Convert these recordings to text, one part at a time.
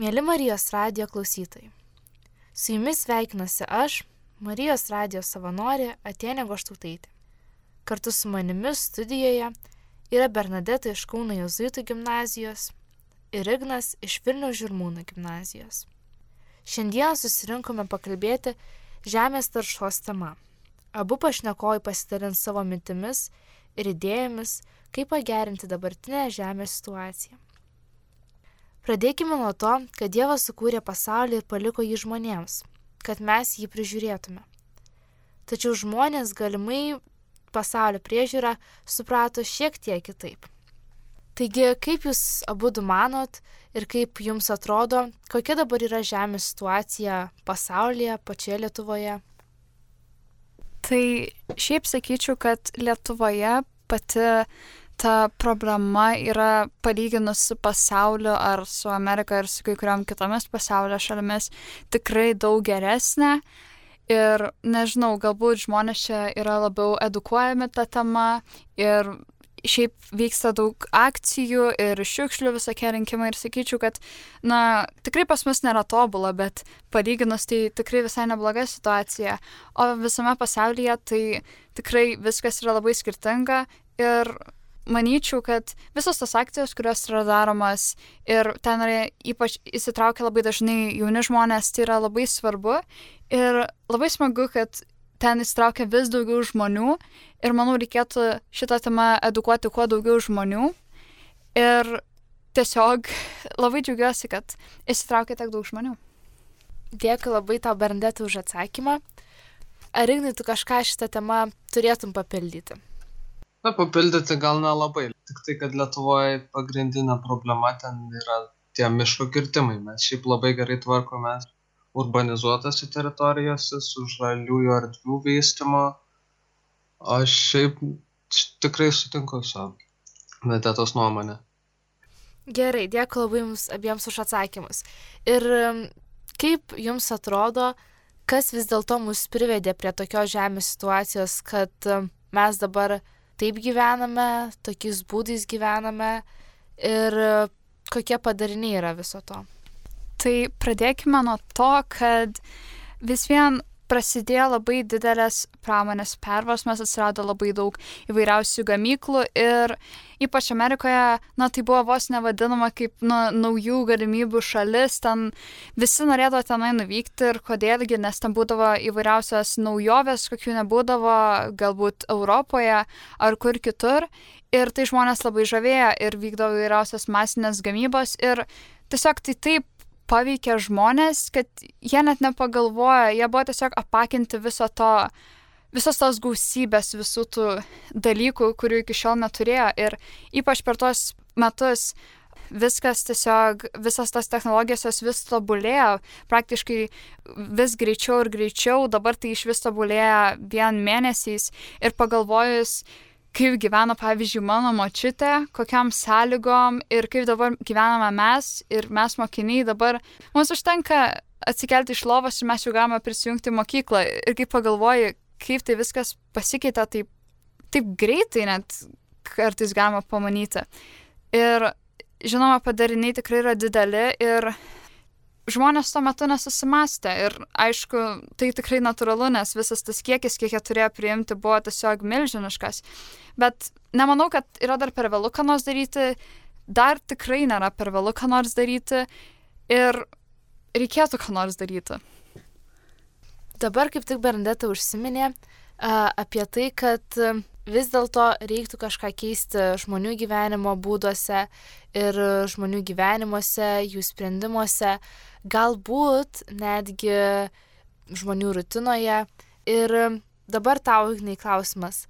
Mėly Marijos radio klausytojai. Su jumis sveikinuosi aš, Marijos radio savanorė Atenė Goštautaitė. Kartu su manimi studijoje yra Bernadeta iš Kauno Jozuitų gimnazijos ir Ignas iš Vilnių Žirmūnų gimnazijos. Šiandien susirinkome pakalbėti žemės taršos tema. Abu pašnekovai pasidalins savo mintimis ir idėjomis, kaip pagerinti dabartinę žemės situaciją. Pradėkime nuo to, kad Dievas sukūrė pasaulį ir paliko jį žmonėms, kad mes jį prižiūrėtume. Tačiau žmonės galimai pasaulio priežiūrą suprato šiek tiek kitaip. Taigi, kaip Jūs abu du manot ir kaip Jums atrodo, kokia dabar yra žemės situacija pasaulyje, pačioje Lietuvoje? Tai šiaip sakyčiau, kad Lietuvoje pati ta problema yra palyginus su pasauliu ar su Amerika ir su kai kuriam kitomis pasaulio šalimis tikrai daug geresnė. Ir nežinau, galbūt žmonės čia yra labiau edukuojami tą temą ir šiaip vyksta daug akcijų ir šiukšlių visokie rinkimai ir sakyčiau, kad, na, tikrai pas mus nėra tobula, bet palyginus tai tikrai visai nebloga situacija. O visame pasaulyje tai tikrai viskas yra labai skirtinga ir manyčiau, kad visos tos akcijos, kurios yra daromas ir ten yra ypač įsitraukia labai dažnai jauni žmonės, tai yra labai svarbu ir labai smagu, kad ten įsitraukia vis daugiau žmonių ir manau reikėtų šitą temą edukuoti kuo daugiau žmonių ir tiesiog labai džiaugiuosi, kad įsitraukia tiek daug žmonių. Dėkui labai tau, Berndetai, už atsakymą. Ar Ignai, tu kažką šitą temą turėtum papildyti? Na, papildyti gal nelabai. Tik tai, kad Lietuvoje pagrindinė problema ten yra tie miško kirtimai. Mes šiaip labai gerai tvarkome urbanizuotose teritorijose su žaliųjų erdvių vystimo. Aš šiaip tikrai sutinku su Netetos nuomonė. Gerai, dėkui labai jums abiems už atsakymus. Ir kaip jums atrodo, kas vis dėlto mus privedė prie tokios žemės situacijos, kad mes dabar taip gyvename, tokiais būdais gyvename ir kokie padariniai yra viso to. Tai pradėkime nuo to, kad vis vien prasidėjo labai didelės pramonės perversmas, atsirado labai daug įvairiausių gamyklų ir ypač Amerikoje, na tai buvo vos nevadinama kaip na, naujų galimybių šalis, ten visi norėdavo tenai nuvykti ir kodėlgi, nes ten būdavo įvairiausios naujovės, kokių nebūdavo galbūt Europoje ar kur kitur. Ir tai žmonės labai žavėjo ir vykdavo įvairiausias masinės gamybos ir tiesiog tai taip paveikė žmonės, kad jie net nepagalvoja, jie buvo tiesiog apakinti viso to, visos tos gausybės, visų tų dalykų, kurių iki šiol neturėjo. Ir ypač per tuos metus viskas tiesiog, visas tas technologijos jos vis tobulėjo, praktiškai vis greičiau ir greičiau, dabar tai iš vis tobulėja vien mėnesiais ir pagalvojus, kaip gyveno, pavyzdžiui, mano močiutė, kokiam sąlygom ir kaip dabar gyvename mes ir mes mokiniai dabar. Mums užtenka atsikelti iš lovos ir mes jau galime prisijungti mokyklą. Ir kaip pagalvoji, kaip tai viskas pasikeitė taip, taip greitai, net kartais galima pamanyti. Ir žinoma, padariniai tikrai yra dideli ir žmonės tuo metu nesusimastė ir aišku, tai tikrai natūralu, nes visas tas kiekis, kiek jie turėjo priimti, buvo tiesiog milžiniškas. Bet nemanau, kad yra dar per vėlų ką nors daryti, dar tikrai nėra per vėlų ką nors daryti ir reikėtų ką nors daryti. Dabar kaip tik Bernadeta užsiminė uh, apie tai, kad uh, vis dėlto reiktų kažką keisti žmonių gyvenimo būduose ir žmonių gyvenimuose, jų sprendimuose, galbūt netgi žmonių rutinoje. Ir dabar tau, Ignai, klausimas,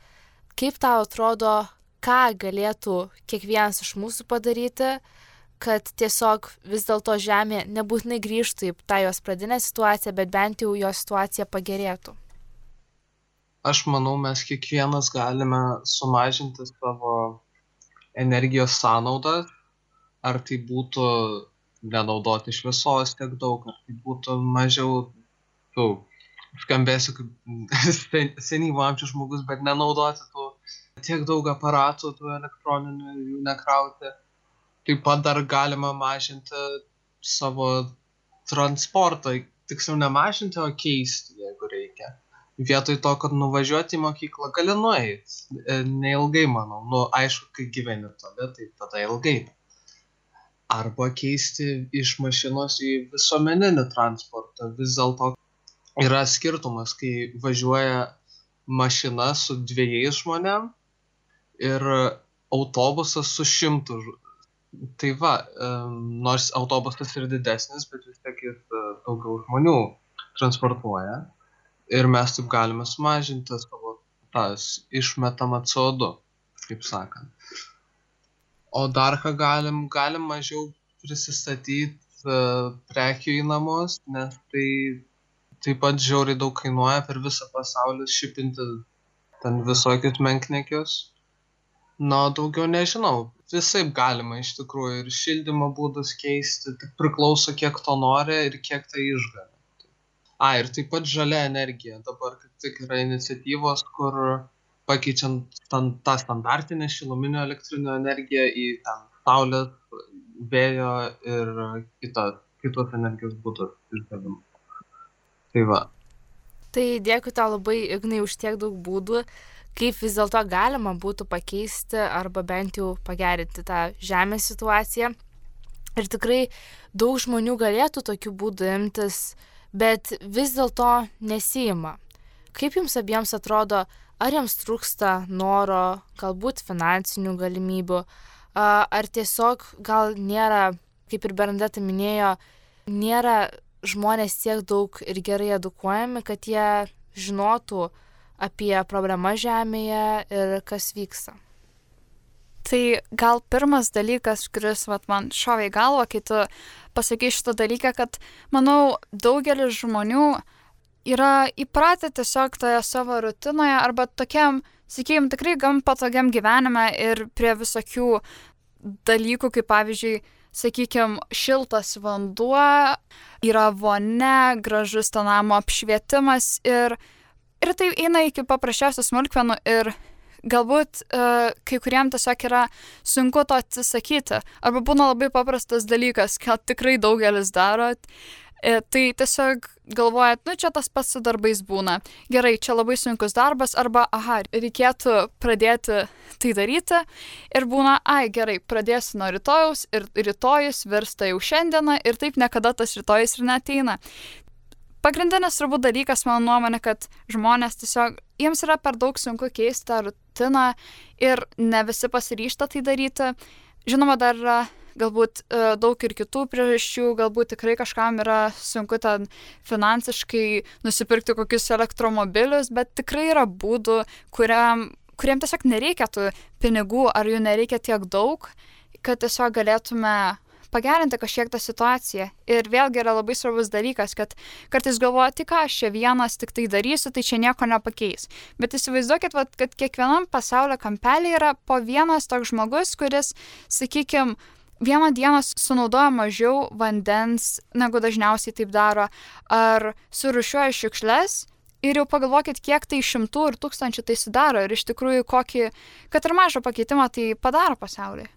kaip tau atrodo, ką galėtų kiekvienas iš mūsų padaryti, kad tiesiog vis dėlto Žemė nebūtinai grįžtų į tą jos pradinę situaciją, bet bent jau jos situacija pagerėtų aš manau mes kiekvienas galime sumažinti savo energijos sąnaudas ar tai būtų nenaudoti šviesos tiek daug ar tai būtų mažiau tų skambėsiu kaip senyvo amžiaus žmogus bet nenaudoti tų tiek daug aparatų tų elektroninių jų nekrauti. Taip pat dar galima mažinti savo transportą, tiksliau nemažinti, o keisti, jeigu reikia. Vietoj to, kad nuvažiuoti į mokyklą, gali nueiti. E, neilgai, manau. Nu, aišku, kai gyveni toli, tai tada ilgai. Arba keisti iš mašinos į visuomeninį transportą. Vis dėlto yra skirtumas, kai važiuoja mašina su dviejais žmonėm ir autobusas su šimtu tai va nors autobusas ir didesnis bet vis tiek jis e, daugiau žmonių transportuoja ir mes taip galime sumažinti savo tas išmetamą CO2, kaip sakant. O dar ką galim, galim mažiau prisistatyti uh, prekių į namus, nes tai taip pat žiauriai daug kainuoja per visą pasaulį šipinti ten visokius menknekius. Na, daugiau nežinau, visaip galima iš tikrųjų ir šildymo būdus keisti, tik priklauso kiek to nori ir kiek tai išgali. A, ir taip pat žalia energija. Dabar kaip tik yra iniciatyvos, kur pakeičiant ten, tą standartinę šiluminio elektrinio energiją į ten saulės, vėjo ir kitos, kitos energijos būdus išgavimą. Tai va. Tai dėkui tau labai, Ignai, už tiek daug būdų kaip vis dėlto galima būtų pakeisti arba bent jau pagerinti tą žemės situaciją. Ir tikrai daug žmonių galėtų tokiu būdu imtis, bet vis dėlto nesijima. Kaip jums abiems atrodo, ar jiems trūksta noro, galbūt finansinių galimybių, ar tiesiog gal nėra, kaip ir Bernadeta minėjo, nėra žmonės tiek daug ir gerai edukuojami, kad jie žinotų, apie problemas Žemėje ir kas vyksta. Tai gal pirmas dalykas, kuris vat, man šovė į galvą, kai tu pasakai šitą dalyką, kad manau daugelis žmonių yra įpratę tiesiog toje savo rutinoje arba tokiam, sakykime, tikrai gam patogiam gyvenime ir prie visokių dalykų, kaip pavyzdžiui, sakykime, šiltas vanduo, yra vone, gražus to namo apšvietimas ir ir tai eina iki paprasčiausių smulkmenų ir galbūt uh, kai kuriem tiesiog yra sunku to atsisakyti. Arba būna labai paprastas dalykas, ką tikrai daugelis daro. E, tai tiesiog galvojat, nu čia tas pats su darbais būna. Gerai, čia labai sunkus darbas, arba, aha, reikėtų pradėti tai daryti. Ir būna, ai, gerai, pradėsiu nuo rytojaus ir rytojus virsta jau šiandieną ir taip niekada tas rytojus ir neteina pagrindinis turbūt dalykas, mano nuomonė, kad žmonės tiesiog, jiems yra per daug sunku keisti tą rutiną ir ne visi pasiryšta tai daryti. Žinoma, dar yra galbūt e, daug ir kitų priežasčių, galbūt tikrai kažkam yra sunku ten finansiškai nusipirkti kokius elektromobilius, bet tikrai yra būdų, kuriam, kuriem tiesiog nereikia tų pinigų ar jų nereikia tiek daug, kad tiesiog galėtume pagerinti kažkiek tą situaciją. Ir vėlgi yra labai svarbus dalykas, kad kartais galvoja, ką aš čia vienas tik tai darysiu, tai čia nieko nepakeis. Bet įsivaizduokit, vat, kad kiekvienam pasaulio kampelį yra po vienas toks žmogus, kuris, sakykime, vieną dieną sunaudoja mažiau vandens, negu dažniausiai taip daro, ar surušiuoja šiukšles. Ir jau pagalvokit, kiek tai šimtų ir tūkstančių tai sudaro ir iš tikrųjų kokį, kad ir mažą pakeitimą tai padaro pasaulyje.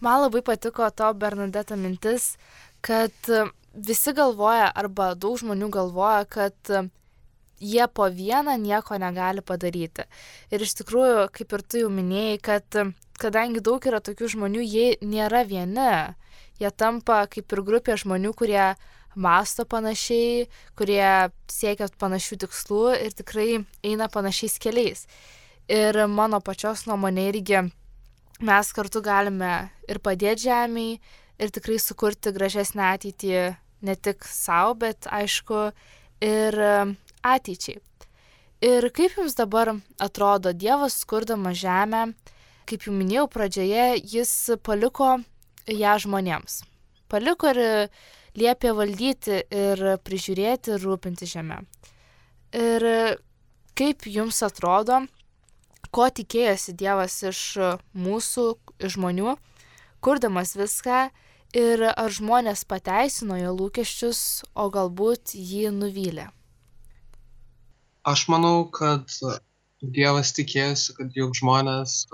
Man labai patiko to Bernadeta mintis, kad e, visi galvoja, arba daug žmonių galvoja, kad e, jie po vieną nieko negali padaryti. Ir iš tikrųjų, kaip ir tu jau minėjai, kad e, kadangi daug yra tokių žmonių, jie nėra vieni. Jie tampa kaip ir grupė žmonių, kurie masto panašiai, kurie siekia panašių tikslų ir tikrai eina panašiais keliais. Ir mano pačios nuomonė irgi mes kartu galime ir padėti žemiai, ir tikrai sukurti gražesnę ateitį ne tik savo, bet aišku ir um, ateičiai. Ir kaip jums dabar atrodo Dievas skurdama žemę, kaip jau minėjau pradžioje, jis paliko ją žmonėms. Paliko ir liepė valdyti ir prižiūrėti ir rūpinti žemę. Ir kaip jums atrodo, ko tikėjosi Dievas iš mūsų, iš žmonių, kurdamas viską ir ar žmonės pateisino jo lūkesčius, o galbūt jį nuvylė. Aš manau, kad Dievas tikėjosi, kad juk žmonės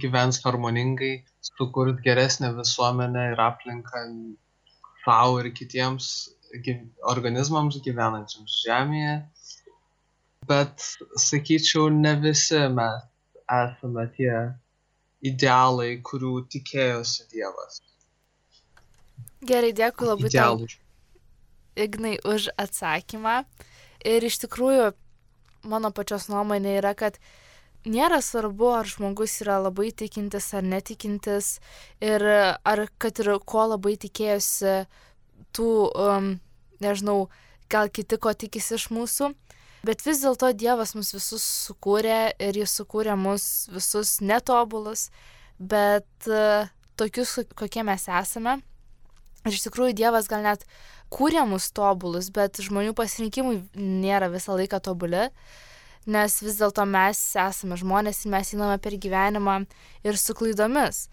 gyvens harmoningai, sukurt geresnę visuomenę ir aplinką, savo ir kitiems organizmams gyvenančiams Žemėje. Bet sakyčiau, ne visi mes esame tie idealai, kurių tikėjosi Dievas. Gerai, dėkui labai Idealų. tau, Ignai, už atsakymą. Ir iš tikrųjų, mano pačios nuomonė yra, kad nėra svarbu, ar žmogus yra labai tikintis ar netikintis ir ar kad ir ko labai tikėjosi tų, um, nežinau, gal kiti ko tikisi iš mūsų. Bet vis dėlto Dievas mus visus sukūrė ir jis sukūrė mus visus netobulus, bet uh, tokius, kokie mes esame. Ir iš tikrųjų Dievas gal net kūrė mus tobulus, bet žmonių pasirinkimai nėra visą laiką tobuli. Nes vis dėlto mes esame žmonės ir mes einame per gyvenimą ir su klaidomis.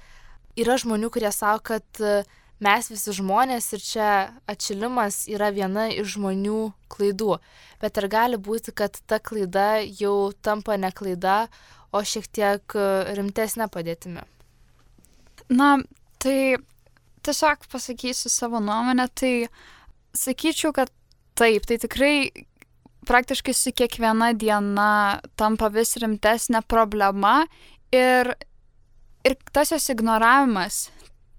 Yra žmonių, kurie savo, kad e, mes visi žmonės ir čia atšilimas yra viena iš žmonių klaidų. Bet ar gali būti, kad ta klaida jau tampa ne klaida, o šiek tiek e, rimtesnė padėtimi? Na, tai tiesiog pasakysiu savo nuomonę, tai sakyčiau, kad taip, tai tikrai praktiškai su kiekviena diena tampa vis rimtesnė problema ir, ir tas jos ignoravimas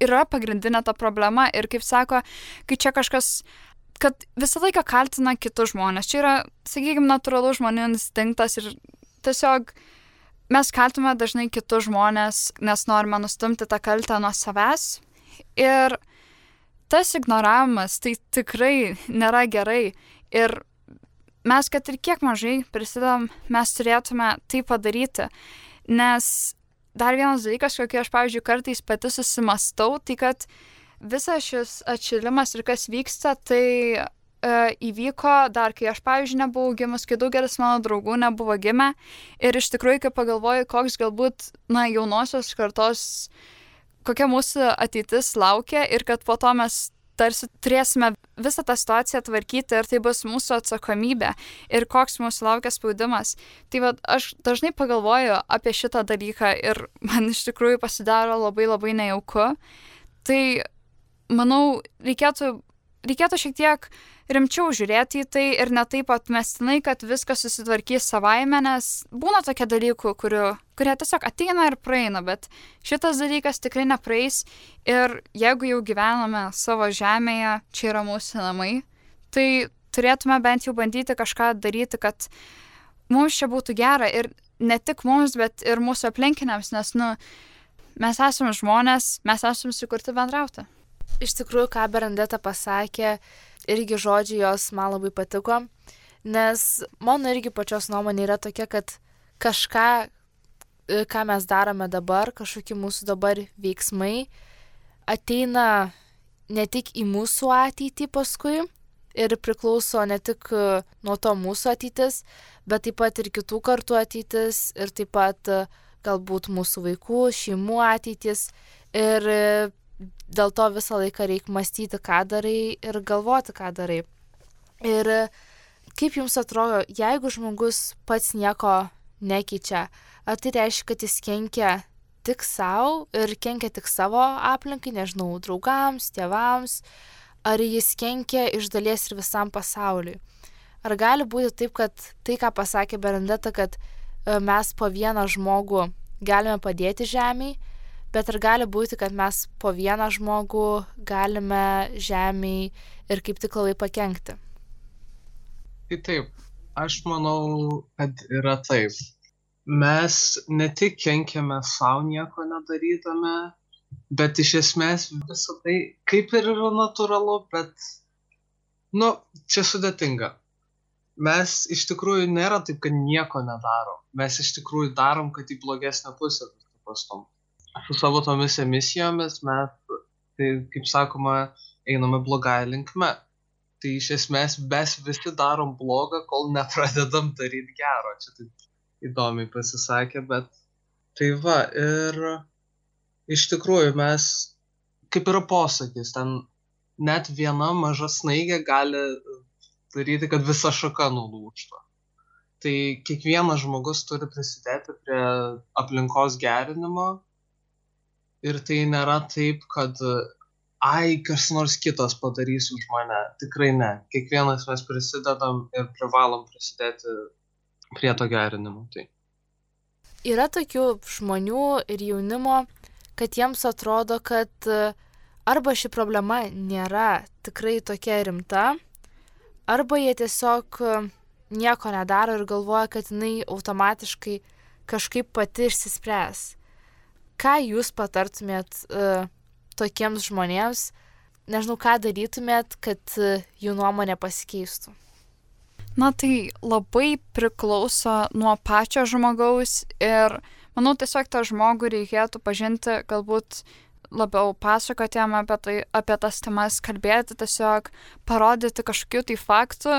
yra pagrindinė ta problema ir kaip sako, kai čia kažkas kad visą laiką kaltina kitus žmonės. Čia yra, sakykime, natūralus žmonių instinktas ir tiesiog mes kaltume dažnai kitus žmonės, nes norime nustumti tą kaltę nuo savęs. Ir tas ignoravimas tai tikrai nėra gerai. Ir mes, kad ir kiek mažai prisidedam, mes turėtume tai padaryti. Nes dar vienas dalykas, kokį aš, pavyzdžiui, kartais pati susimastau, tai kad visas šis atšilimas ir kas vyksta, tai e, įvyko dar, kai aš, pavyzdžiui, nebuvau gimus, kai daugelis mano draugų nebuvo gimę. Ir iš tikrųjų, kai pagalvoju, koks galbūt, na, jaunosios kartos, kokia mūsų ateitis laukia ir kad po to mes tarsi turėsime visą tą situaciją tvarkyti ir tai bus mūsų atsakomybė ir koks mūsų laukia spaudimas. Tai va, aš dažnai pagalvoju apie šitą dalyką ir man iš tikrųjų pasidaro labai labai nejauku. Tai manau, reikėtų, reikėtų šiek tiek rimčiau žiūrėti į tai ir ne taip atmestinai, kad viskas susitvarkys savaime, nes būna tokie dalykų, kurių, kurie tiesiog ateina ir praeina, bet šitas dalykas tikrai nepraeis ir jeigu jau gyvename savo žemėje, čia yra mūsų namai, tai turėtume bent jau bandyti kažką daryti, kad mums čia būtų gera ir ne tik mums, bet ir mūsų aplinkiniams, nes, nu, mes esame žmonės, mes esame sukurti bendrauti. Iš tikrųjų, ką Berandeta pasakė, irgi žodžiai jos man labai patiko, nes mano irgi pačios nuomonė yra tokia, kad kažką, e, ką mes darome dabar, kažkokie mūsų dabar veiksmai ateina ne tik į mūsų ateitį paskui ir priklauso ne tik e, nuo to mūsų ateitis, bet taip pat ir kitų kartų ateitis ir taip pat e, galbūt mūsų vaikų, šeimų ateitis. Ir dėl to visą laiką reikia mąstyti, ką darai ir galvoti, ką darai. Ir kaip jums atrodo, jeigu žmogus pats nieko nekeičia, ar tai reiškia, kad jis kenkia tik savo ir kenkia tik savo aplinkai, nežinau, draugams, tėvams, ar jis kenkia iš dalies ir visam pasauliui. Ar gali būti taip, kad tai, ką pasakė Berendeta, kad e, mes po vieną žmogų galime padėti žemiai, bet ir gali būti, kad mes po vieną žmogų galime žemiai ir kaip tik labai pakengti. Tai taip, aš manau, kad yra taip. Mes ne tik kenkiame savo nieko nedarydami, bet iš esmės visą tai kaip ir yra natūralu, bet, nu, čia sudėtinga. Mes iš tikrųjų nėra taip, kad nieko nedarom. Mes iš tikrųjų darom, kad į blogesnę pusę pastum su savo tomis emisijomis mes, tai kaip sakoma, einame blogąją linkme. Tai iš esmės mes visi darom blogą, kol nepradedam daryti gero. Čia taip įdomiai pasisakė, bet tai va, ir iš tikrųjų mes, kaip yra posakis, ten net viena maža snaigė gali daryti, kad visa šaka nulūštų. Tai kiekvienas žmogus turi prisidėti prie aplinkos gerinimo ir tai nėra taip kad ai, kas nors kitas padarys už mane. Tikrai ne. Kiekvienas mes prisidedam ir privalom prisidėti prie to gerinimo. Tai. Yra tokių žmonių ir jaunimo, kad jiems atrodo, kad arba ši problema nėra tikrai tokia rimta, arba jie tiesiog nieko nedaro ir galvoja, kad jinai automatiškai kažkaip pati išsispręs. Ką jūs patartumėt uh, tokiems žmonėms, nežinau, ką darytumėt, kad uh, jų nuomonė pasikeistų? Na tai labai priklauso nuo pačio žmogaus ir manau tiesiog tą žmogų reikėtų pažinti, galbūt labiau pasakoti jam apie, tai, apie tas temas, kalbėti, tiesiog parodyti kažkokių tai faktų,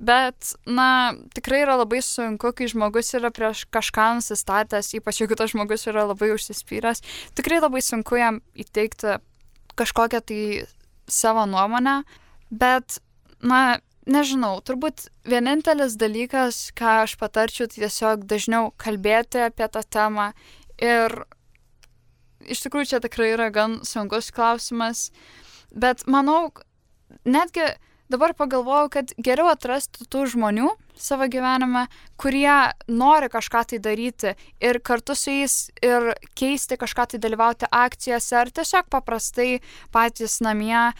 Bet, na, tikrai yra labai sunku, kai žmogus yra prieš kažką nusistatęs, ypač jeigu tas žmogus yra labai užsispyręs, tikrai labai sunku jam įteikti kažkokią tai savo nuomonę, bet, na, nežinau, turbūt vienintelis dalykas, ką aš patarčiau, tai tiesiog dažniau kalbėti apie tą temą. Ir iš tikrųjų čia tikrai yra gan sunkus klausimas, bet manau, netgi dabar pagalvojau, kad geriau atrasti tų žmonių savo gyvenime, kurie nori kažką tai daryti ir kartu su jais ir keisti kažką tai dalyvauti akcijose ar tiesiog paprastai patys namie,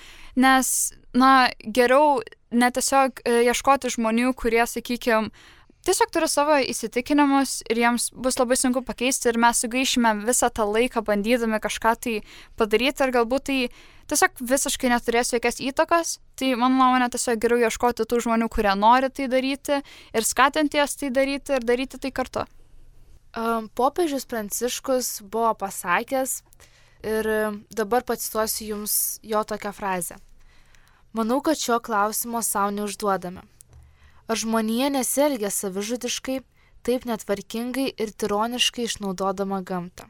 nes, na, geriau netiesiog e, ieškoti žmonių, kurie, sakykime, tiesiog turi savo įsitikinimus ir jiems bus labai sunku pakeisti ir mes sugaišime visą tą laiką bandydami kažką tai padaryti ir galbūt tai tiesiog visiškai neturės jokios įtakos. Tai mano nuomonė tiesiog geriau ieškoti tų žmonių, kurie nori tai daryti ir skatinti jas tai daryti ir daryti tai kartu. Popiežius Pranciškus buvo pasakęs ir dabar pacituosiu jums jo tokią frazę. Manau, kad šio klausimo savo neužduodame Ar žmonija nesielgia savižudiškai, taip netvarkingai ir tironiškai išnaudodama gamtą?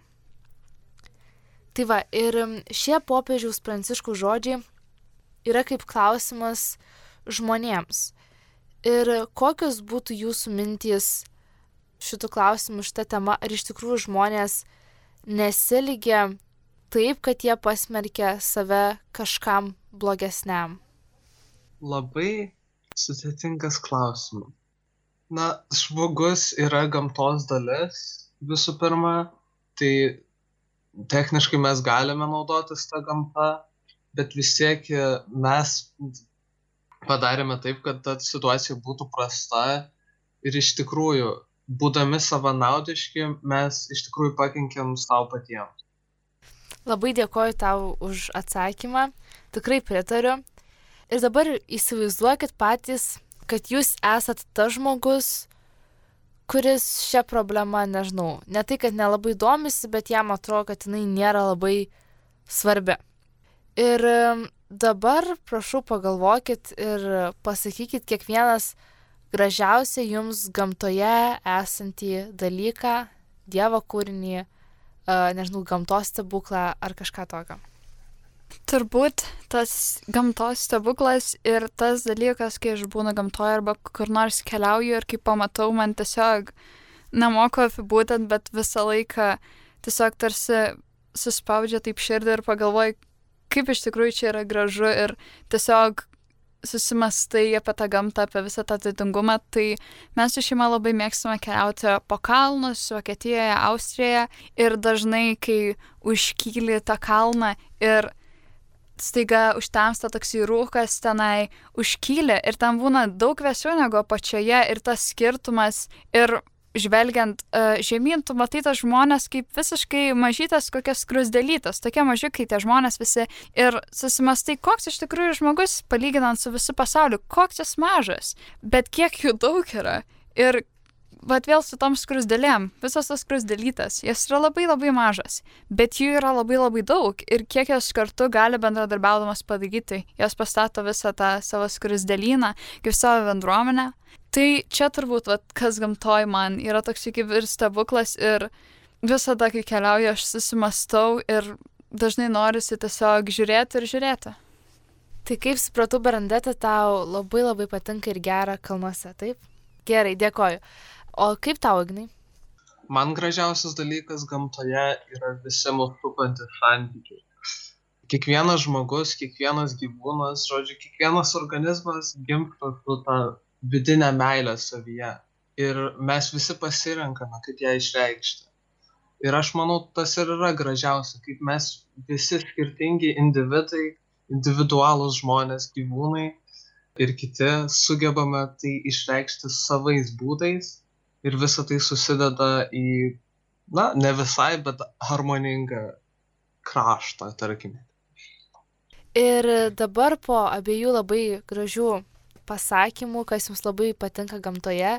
Tai va, ir šie popiežiaus pranciškų žodžiai yra kaip klausimas žmonėms. Ir kokios būtų jūsų mintys šitų klausimų šitą temą, ar iš tikrųjų žmonės nesiligia taip, kad jie pasmerkia save kažkam blogesniam? Labai Sudėtingas klausimas. Na, žmogus yra gamtos dalis visų pirma, tai techniškai mes galime naudotis tą gamtą, bet vis tiek mes padarėme taip, kad ta situacija būtų prasta ir iš tikrųjų, būdami savanaudiški, mes iš tikrųjų pakenkėm savo patiems. Labai dėkoju tau už atsakymą, tikrai pritariu. Ir dabar įsivaizduokit patys, kad jūs esat tas žmogus, kuris šią problemą, nežinau, ne tai, kad nelabai domisi, bet jam atrodo, kad jinai nėra labai svarbi. Ir dabar prašau pagalvokit ir pasakykit kiekvienas gražiausią jums gamtoje esantį dalyką, Dievo kūrinį, nežinau, gamtos stebuklą ar kažką tokio. Turbūt tas gamtos stebuklas ir tas dalykas, kai aš būnu gamtoje arba kur nors keliauju ir kai pamatau, man tiesiog nemoku apibūdinti, bet visą laiką tiesiog tarsi suspaudžia taip širdį ir pagalvoju, kaip iš tikrųjų čia yra gražu ir tiesiog susimastai apie tą gamtą, apie visą tą didingumą, tai mes su šeima labai mėgstame keliauti po kalnus, Vokietijoje, Austrijoje ir dažnai, kai užkyli tą kalną ir staiga užtemsta toksai rūkas tenai užkyli ir ten būna daug vėsiau negu apačioje ir tas skirtumas ir žvelgiant uh, žemyn, tu matai tas žmonės kaip visiškai mažytas kokias krusdelytas, tokie mažiukai tie žmonės visi ir susimastai, koks iš tikrųjų žmogus, palyginant su visu pasauliu, koks jis mažas, bet kiek jų daug yra ir bet vėl su tom skrusdėlėm, visos tos skrusdėlytės, jos yra labai labai mažas, bet jų yra labai labai daug ir kiek jos kartu gali bendradarbiaudamas padaryti, jos pastato visą tą savo skrusdėlyną kaip savo bendruomenę. Tai čia turbūt, vat, kas gamtoj man yra toks kaip ir stebuklas ir visada, kai keliauju, aš susimastau ir dažnai norisi tiesiog žiūrėti ir žiūrėti. Tai kaip supratau, Berandeta, tau labai labai patinka ir gera kalnuose, taip? Gerai, dėkoju. O kaip tau, Ignai? Man gražiausias dalykas gamtoje yra visi mūsų supantys santykiai. kiekvienas žmogus, kiekvienas gyvūnas, žodžiu, kiekvienas organizmas gimsta su tą vidinę meilę savyje. Ir mes visi pasirenkame, kaip ją išreikšti. Ir aš manau, tas ir yra gražiausia, kaip mes visi skirtingi individai, individualūs žmonės, gyvūnai ir kiti sugebame tai išreikšti savais būdais ir visa tai susideda į, na, ne visai, bet harmoningą kraštą, tarkime. Ir dabar po abiejų labai gražių pasakymų, kas jums labai patinka gamtoje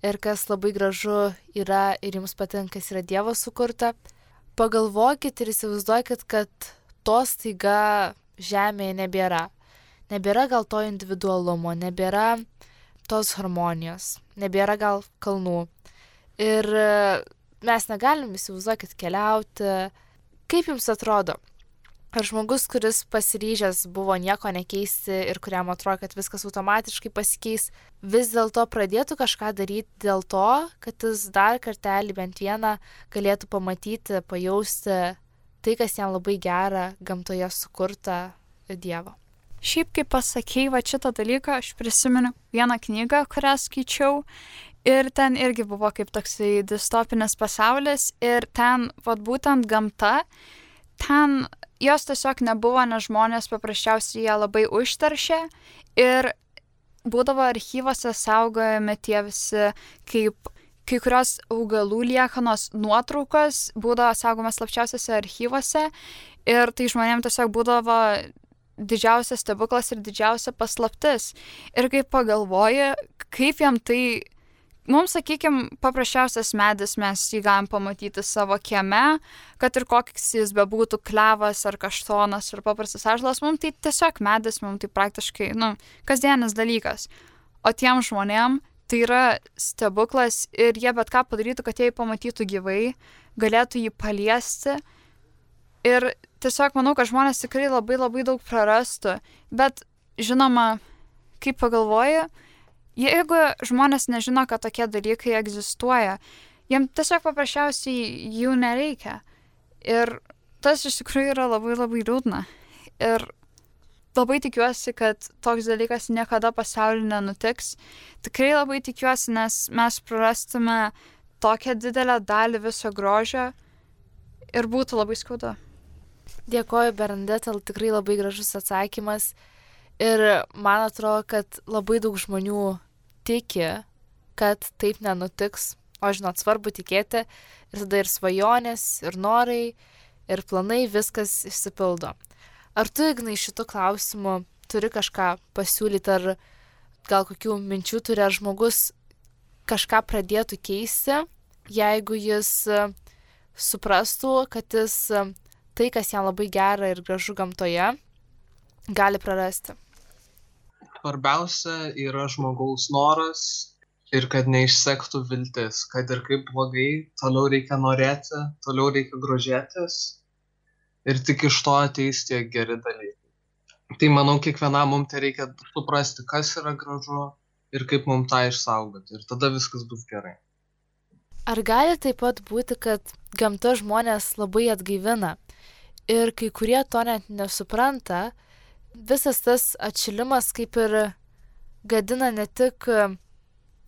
ir kas labai gražu yra ir jums patinka, kas yra Dievo sukurta, pagalvokit ir įsivaizduokit, kad to staiga Žemėje nebėra. Nebėra gal to individualumo, nebėra tos harmonijos, nebėra gal kalnų. Ir mes negalim įsivaizduokit keliauti. Kaip jums atrodo, ar žmogus, kuris pasiryžęs buvo nieko nekeisti ir kuriam atrodo, kad viskas automatiškai pasikeis, vis dėlto pradėtų kažką daryti dėl to, kad jis dar kartelį bent vieną galėtų pamatyti, pajausti tai, kas jam labai gera gamtoje sukurta Dievo. Šiaip kaip pasakėjai, va šitą dalyką aš prisimenu vieną knygą, kurią skaičiau ir ten irgi buvo kaip toksai distopinis pasaulis ir ten, va būtent gamta, ten jos tiesiog nebuvo, nes žmonės paprasčiausiai ją labai užteršė ir būdavo archyvose saugojami tie visi kaip kai kurios augalų liekanos nuotraukos būdavo saugomas slapčiausiose archyvose ir tai žmonėms tiesiog būdavo didžiausias stebuklas ir didžiausia paslaptis. Ir kai pagalvoji, kaip jam tai Mums, sakykime, paprasčiausias medis mes jį galim pamatyti savo kieme, kad ir koks jis bebūtų klevas ar kaštonas ar paprastas ažlas, mums tai tiesiog medis, mums tai praktiškai, nu, kasdienis dalykas. O tiem žmonėm tai yra stebuklas ir jie bet ką padarytų, kad jie jį pamatytų gyvai, galėtų jį paliesti. Ir tiesiog manau, kad žmonės tikrai labai labai daug prarastų. Bet žinoma, kaip pagalvoju, Jeigu žmonės nežino, kad tokie dalykai egzistuoja, jiem tiesiog paprasčiausiai jų nereikia. Ir tas iš tikrųjų yra labai labai liūdna. Ir labai tikiuosi, kad toks dalykas niekada pasaulyje nenutiks. Tikrai labai tikiuosi, nes mes prarastume tokią didelę dalį viso grožio ir būtų labai skaudu. Dėkoju, Bernadette, tikrai labai gražus atsakymas. Ir man atrodo, kad labai daug žmonių tiki, kad taip nenutiks, o žinot, svarbu tikėti ir tada ir svajonės, ir norai, ir planai viskas išsipildo. Ar tu, Ignai, šitų klausimų turi kažką pasiūlyti, ar gal kokių minčių turi, ar žmogus kažką pradėtų keisti, jeigu jis e, suprastų, kad jis e, tai, kas jam labai gera ir gražu gamtoje, gali prarasti svarbiausia yra žmogaus noras ir kad neišsektų viltis, kad ir kaip blogai, toliau reikia norėti, toliau reikia grožėtis ir tik iš to ateis tie geri dalykai. Tai manau, kiekvienam mums tai reikia suprasti, kas yra gražu ir kaip mums tą išsaugoti ir tada viskas bus gerai. Ar gali taip pat būti, kad gamta žmonės labai atgaivina ir kai kurie to net nesupranta, visas tas atšilimas kaip ir gadina ne tik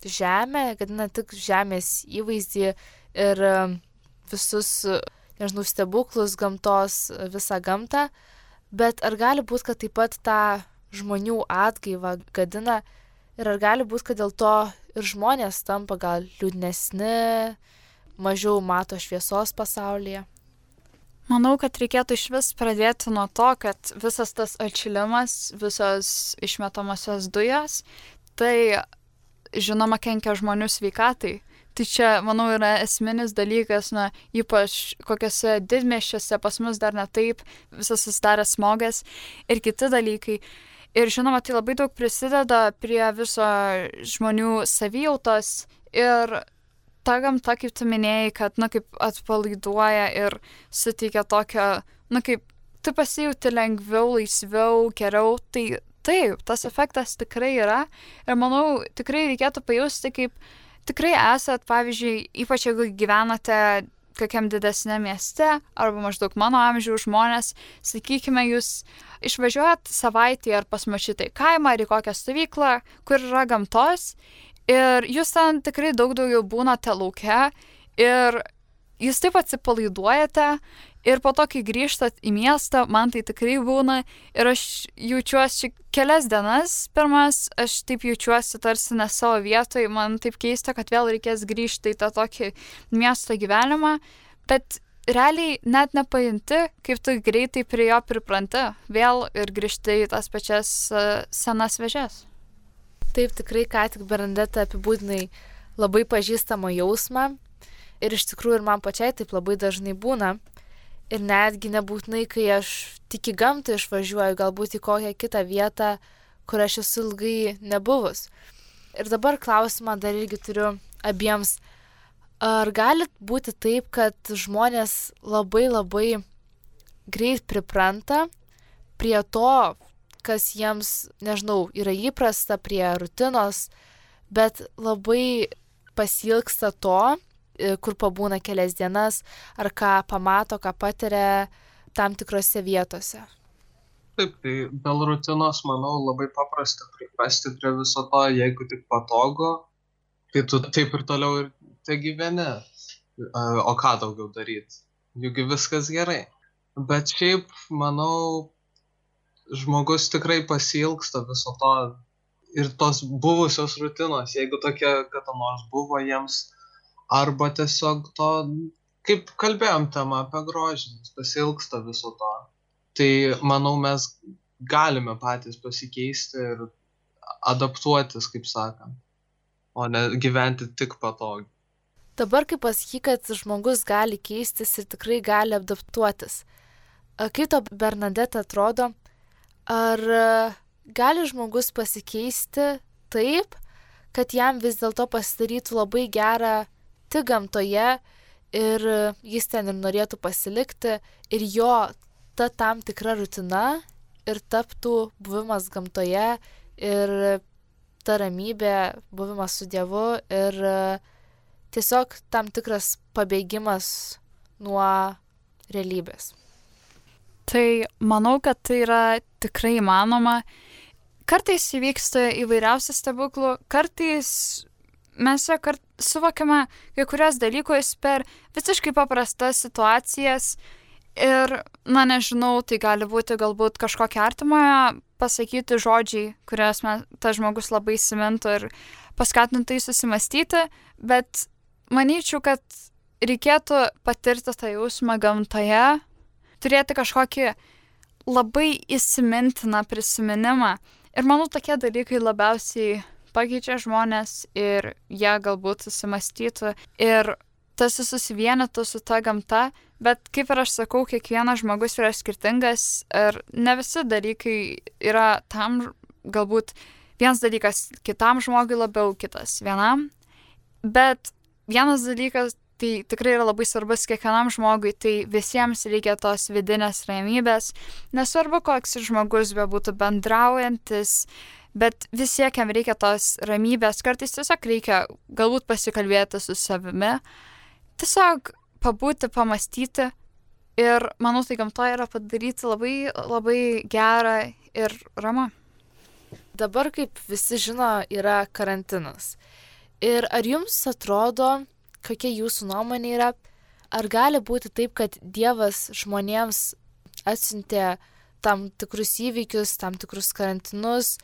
žemę, gadina tik žemės įvaizdį ir visus, nežinau, stebuklus gamtos, visą gamtą, bet ar gali būti, kad taip pat tą žmonių atgaivą gadina ir ar gali būti, kad dėl to ir žmonės tampa gal liūdnesni, mažiau mato šviesos pasaulyje? Manau, kad reikėtų iš vis pradėti nuo to, kad visas tas atšilimas, visos išmetamosios dujos, tai žinoma kenkia žmonių sveikatai. Tai čia, manau, yra esminis dalykas, na, ypač kokiuose didmeščiuose pas mus dar ne taip, visas susidarė smogas ir kiti dalykai. Ir žinoma, tai labai daug prisideda prie viso žmonių savijautos ir ta gamta, kaip tu minėjai, kad, na, kaip atpalaiduoja ir suteikia tokio, na, kaip tu pasijauti lengviau, laisviau, geriau, tai taip, tas efektas tikrai yra. Ir manau, tikrai reikėtų pajusti, kaip tikrai esat, pavyzdžiui, ypač jeigu gyvenate kokiam didesnė mieste, arba maždaug mano amžiaus žmonės, sakykime, jūs išvažiuojat savaitį ar pas mačitai kaimą ar į kokią stovyklą, kur yra gamtos ir jūs ten tikrai daug daugiau būnate laukia ir jūs taip atsipalaiduojate ir po to, kai grįžtat į miestą, man tai tikrai būna ir aš jaučiuosi kelias dienas pirmas, aš taip jaučiuosi tarsi ne savo vietoje, man taip keista, kad vėl reikės grįžti į tą tokį miesto gyvenimą, bet realiai net nepajunti, kaip tu greitai prie jo pripranti vėl ir grįžti į tas pačias uh, senas vežės. Taip tikrai, ką tik Berandeta apibūdinai labai pažįstamą jausmą, ir iš tikrųjų ir man pačiai taip labai dažnai būna. Ir netgi nebūtinai, kai aš tik į gamtą išvažiuoju, galbūt į kokią kitą vietą, kur aš esu ilgai nebuvus. Ir dabar klausimą dar irgi turiu abiems. Ar gali būti taip, kad žmonės labai labai greit pripranta prie to, kas jiems, nežinau, yra įprasta, prie rutinos, bet labai pasilgsta to, E, kur pabūna kelias dienas, ar ką pamato, ką patiria tam tikrose vietose. Taip, tai dėl rutinos, manau, labai paprasta priprasti prie viso to, jeigu tik patogu, tai tu taip ir toliau ir te gyveni. O ką daugiau daryti? Juk viskas gerai. Bet šiaip, manau, žmogus tikrai pasilgsta viso to ir tos buvusios rutinos, jeigu tokia kada nors buvo jiems, arba tiesiog to, kaip kalbėjom temą apie grožinius, pasilgsta viso to. Tai manau, mes galime patys pasikeisti ir adaptuotis, kaip sakant, o ne gyventi tik patogiai. Dabar kaip pasaky, kad žmogus gali keistis ir tikrai gali adaptuotis. Kaip to Bernadette atrodo, ar gali žmogus pasikeisti taip, kad jam vis dėlto pasidarytų labai gerą tik gamtoje ir jis ten ir norėtų pasilikti ir jo ta tam tikra rutina ir taptų buvimas gamtoje ir ta ramybė, buvimas su Dievu ir tiesiog tam tikras pabėgimas nuo realybės. Tai manau, kad tai yra tikrai įmanoma. Kartais įvyksta įvairiausių stebuklų, kartais mes kart suvokiame kai kurios dalykus per visiškai paprastas situacijas. Ir, na nežinau, tai gali būti galbūt kažkokia artimoje pasakyti žodžiai, kurias mes, tas žmogus labai įsimintų ir paskatintų tai susimastyti, bet manyčiau, kad reikėtų patirti tą jausmą gamtoje, turėti kažkokį labai įsimintiną prisiminimą. Ir manau, tokie dalykai labiausiai pakeičia žmonės ir jie galbūt susimastytų ir tas susivienytų su ta gamta, bet kaip ir aš sakau, kiekvienas žmogus yra skirtingas ir ne visi dalykai yra tam, galbūt vienas dalykas kitam žmogui labiau, kitas vienam, bet vienas dalykas tai tikrai yra labai svarbus kiekvienam žmogui, tai visiems reikia tos vidinės ramybės, nesvarbu, koks žmogus bebūtų bendraujantis, bet vis tiek jam reikia tos ramybės, kartais tiesiog reikia galbūt pasikalbėti su savimi, tiesiog pabūti, pamastyti ir manau, tai gamtoje yra padaryti labai, labai gerą ir ramą. Dabar, kaip visi žino, yra karantinas. Ir ar jums atrodo, kokia jūsų nuomonė yra, ar gali būti taip, kad Dievas žmonėms atsiuntė tam tikrus įvykius, tam tikrus karantinus,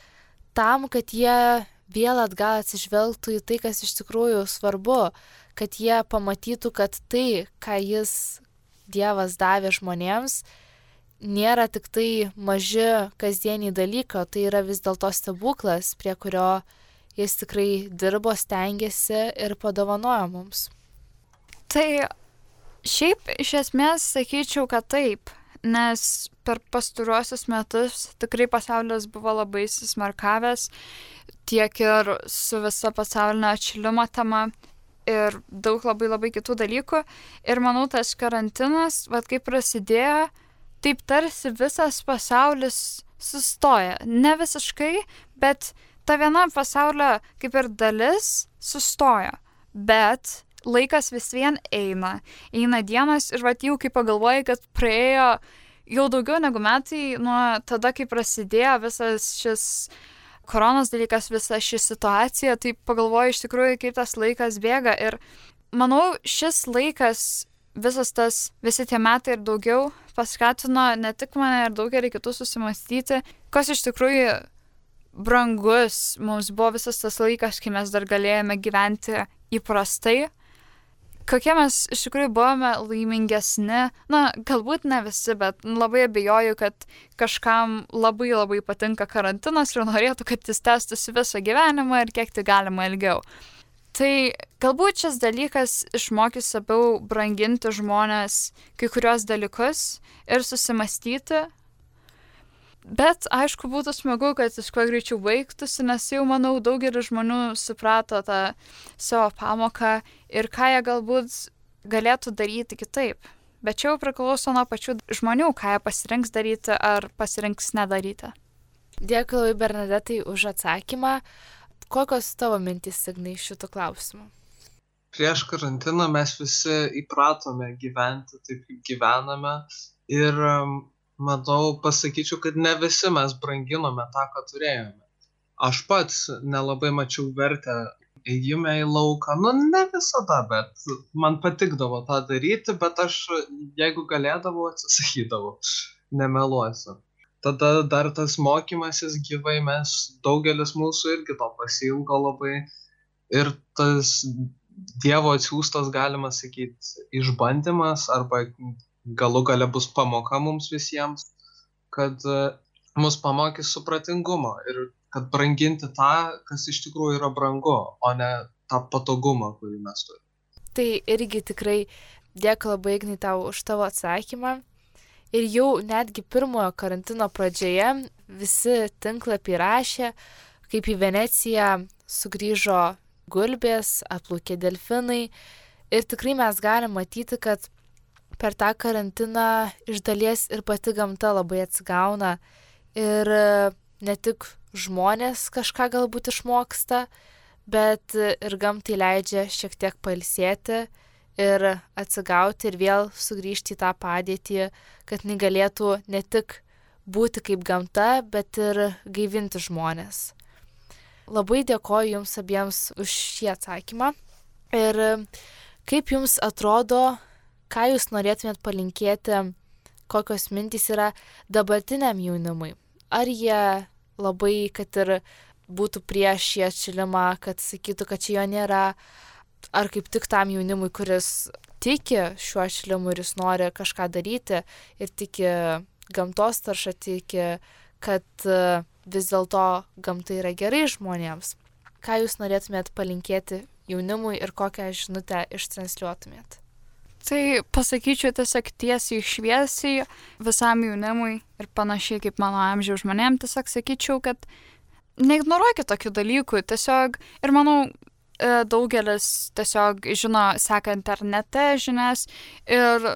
tam, kad jie vėl atgal atsižvelgtų į tai, kas iš tikrųjų svarbu, kad jie pamatytų, kad tai, ką jis Dievas davė žmonėms, nėra tik tai maži kasdieniai dalykai, tai yra vis dėlto stebuklas, prie kurio jis tikrai dirbo, stengiasi ir padovanojo mums. Tai šiaip iš esmės sakyčiau, kad taip, nes per pastaruosius metus tikrai pasaulis buvo labai susmarkavęs, tiek ir su visa pasaulinio atšilimo tema ir daug labai labai kitų dalykų. Ir manau, tas karantinas, vad kaip prasidėjo, taip tarsi visas pasaulis sustoja. Ne visiškai, bet ta viena pasaulio kaip ir dalis sustoja. Bet laikas vis vien eina, eina dienos ir va jau kai pagalvoji, kad praėjo jau daugiau negu metai nuo tada, kai prasidėjo visas šis koronos dalykas, visa ši situacija, tai pagalvoju iš tikrųjų, kaip tas laikas bėga ir manau, šis laikas, visas tas, visi tie metai ir daugiau paskatino ne tik mane ir daugelį kitų susimastyti, kas iš tikrųjų brangus mums buvo visas tas laikas, kai mes dar galėjome gyventi įprastai. Kokie mes iš tikrųjų buvome laimingesni, na, galbūt ne visi, bet labai abejoju, kad kažkam labai labai patinka karantinas ir norėtų, kad jis tęstųsi visą gyvenimą ir kiek tai galima ilgiau. Tai galbūt šis dalykas išmokys labiau branginti žmonės kai kurios dalykus ir susimastyti, Bet aišku, būtų smagu, kad jis kuo greičiau baigtųsi, nes jau, manau, daugelis žmonių suprato tą savo pamoką ir ką jie galbūt galėtų daryti kitaip. Bet čia jau priklauso nuo pačių žmonių, ką jie pasirinks daryti ar pasirinks nedaryti. Dėkui, Bernadetai, už atsakymą. Kokios tavo mintys, Signai, šitų klausimų? Prieš karantiną mes visi įpratome gyventi taip, kaip gyvename ir manau pasakyčiau kad ne visi mes branginome tą ką turėjome. Aš pats nelabai mačiau vertę ėjime į lauką. Nu ne visada bet man patikdavo tą daryti bet aš jeigu galėdavau atsisakydavau. Nemeluosiu. Tada dar tas mokymasis gyvai mes daugelis mūsų irgi to pasiilgo labai. Ir tas dievo atsiųstas galima sakyt išbandymas arba galų gale bus pamoka mums visiems, kad e, mus pamokys supratingumo ir kad branginti tą, kas iš tikrųjų yra brangu, o ne tą patogumą, kurį mes turime. Tai irgi tikrai dėkui labai Ignai tau už tavo atsakymą. Ir jau netgi pirmojo karantino pradžioje visi tinklapiai rašė, kaip į Veneciją sugrįžo gulbės, atplaukė delfinai. Ir tikrai mes galim matyti, kad per tą karantiną iš dalies ir pati gamta labai atsigauna ir e, ne tik žmonės kažką galbūt išmoksta, bet ir gamtai leidžia šiek tiek palsėti ir atsigauti ir vėl sugrįžti į tą padėtį, kad jinai galėtų ne tik būti kaip gamta, bet ir gaivinti žmonės. Labai dėkoju Jums abiems už šį atsakymą. Ir kaip Jums atrodo ką jūs norėtumėt palinkėti, kokios mintys yra dabartiniam jaunimui? Ar jie labai, kad ir būtų prieš šį atšilimą, kad sakytų, kad čia jo nėra, ar kaip tik tam jaunimui, kuris tiki šiuo atšilimu ir jis nori kažką daryti ir tiki gamtos taršą, tiki, kad vis dėlto gamta yra gerai žmonėms. Ką jūs norėtumėt palinkėti jaunimui ir kokią žinutę ištransliuotumėt? Tai pasakyčiau tiesiog tiesiai šviesiai visam jaunimui ir panašiai kaip mano amžiaus žmonėm, tiesiog sakyčiau, kad neignoruokit tokių dalykų, tiesiog ir manau, e, daugelis tiesiog žino, seka internete žinias ir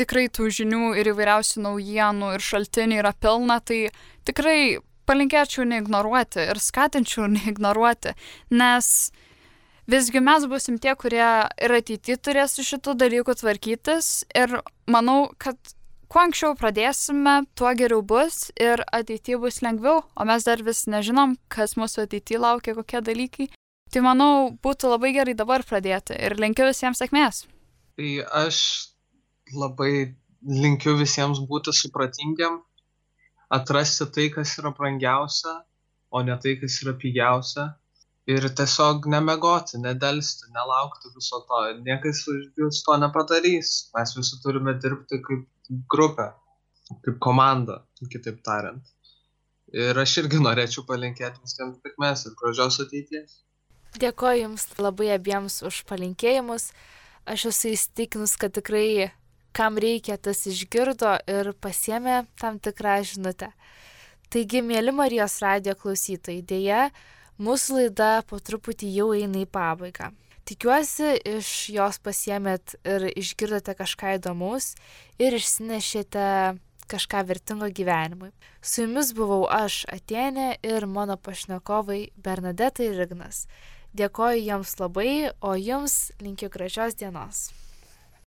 tikrai tų žinių ir įvairiausių naujienų ir šaltinių yra pilna, tai tikrai palinkėčiau neignoruoti ir skatinčiau neignoruoti, nes visgi mes busim tie, kurie ir ateityje turės su šitų dalykų tvarkytis ir manau, kad kuo anksčiau pradėsime, tuo geriau bus ir ateityje bus lengviau, o mes dar vis nežinom, kas mūsų ateityje laukia, kokie dalykai. Tai manau, būtų labai gerai dabar pradėti ir linkiu visiems sėkmės. Tai aš labai linkiu visiems būti supratingiam, atrasti tai, kas yra brangiausia, o ne tai, kas yra pigiausia ir tiesiog nemiegoti nedelsti nelaukti viso to. Niekas už jus to nepadarys. Mes visi turime dirbti kaip grupė kaip komanda kitaip tariant. Ir aš irgi norėčiau palinkėti visiems sėkmės ir gražios ateities. Dėkoju jums labai abiems už palinkėjimus. Aš esu įsitikinus kad tikrai kam reikia tas išgirdo ir pasiemė tam tikrą žinutę. Taigi mėly marijos radijo klausytojai dėja Mūsų laida po truputį jau eina į pabaigą. Tikiuosi, iš jos pasiemėt ir išgirdote kažką įdomaus ir išsinešėte kažką vertingo gyvenimui. Su jumis buvau aš, Atenė ir mano pašnekovai Bernadeta ir Ignas. Dėkoju jiems labai, o jums linkiu gražios dienos.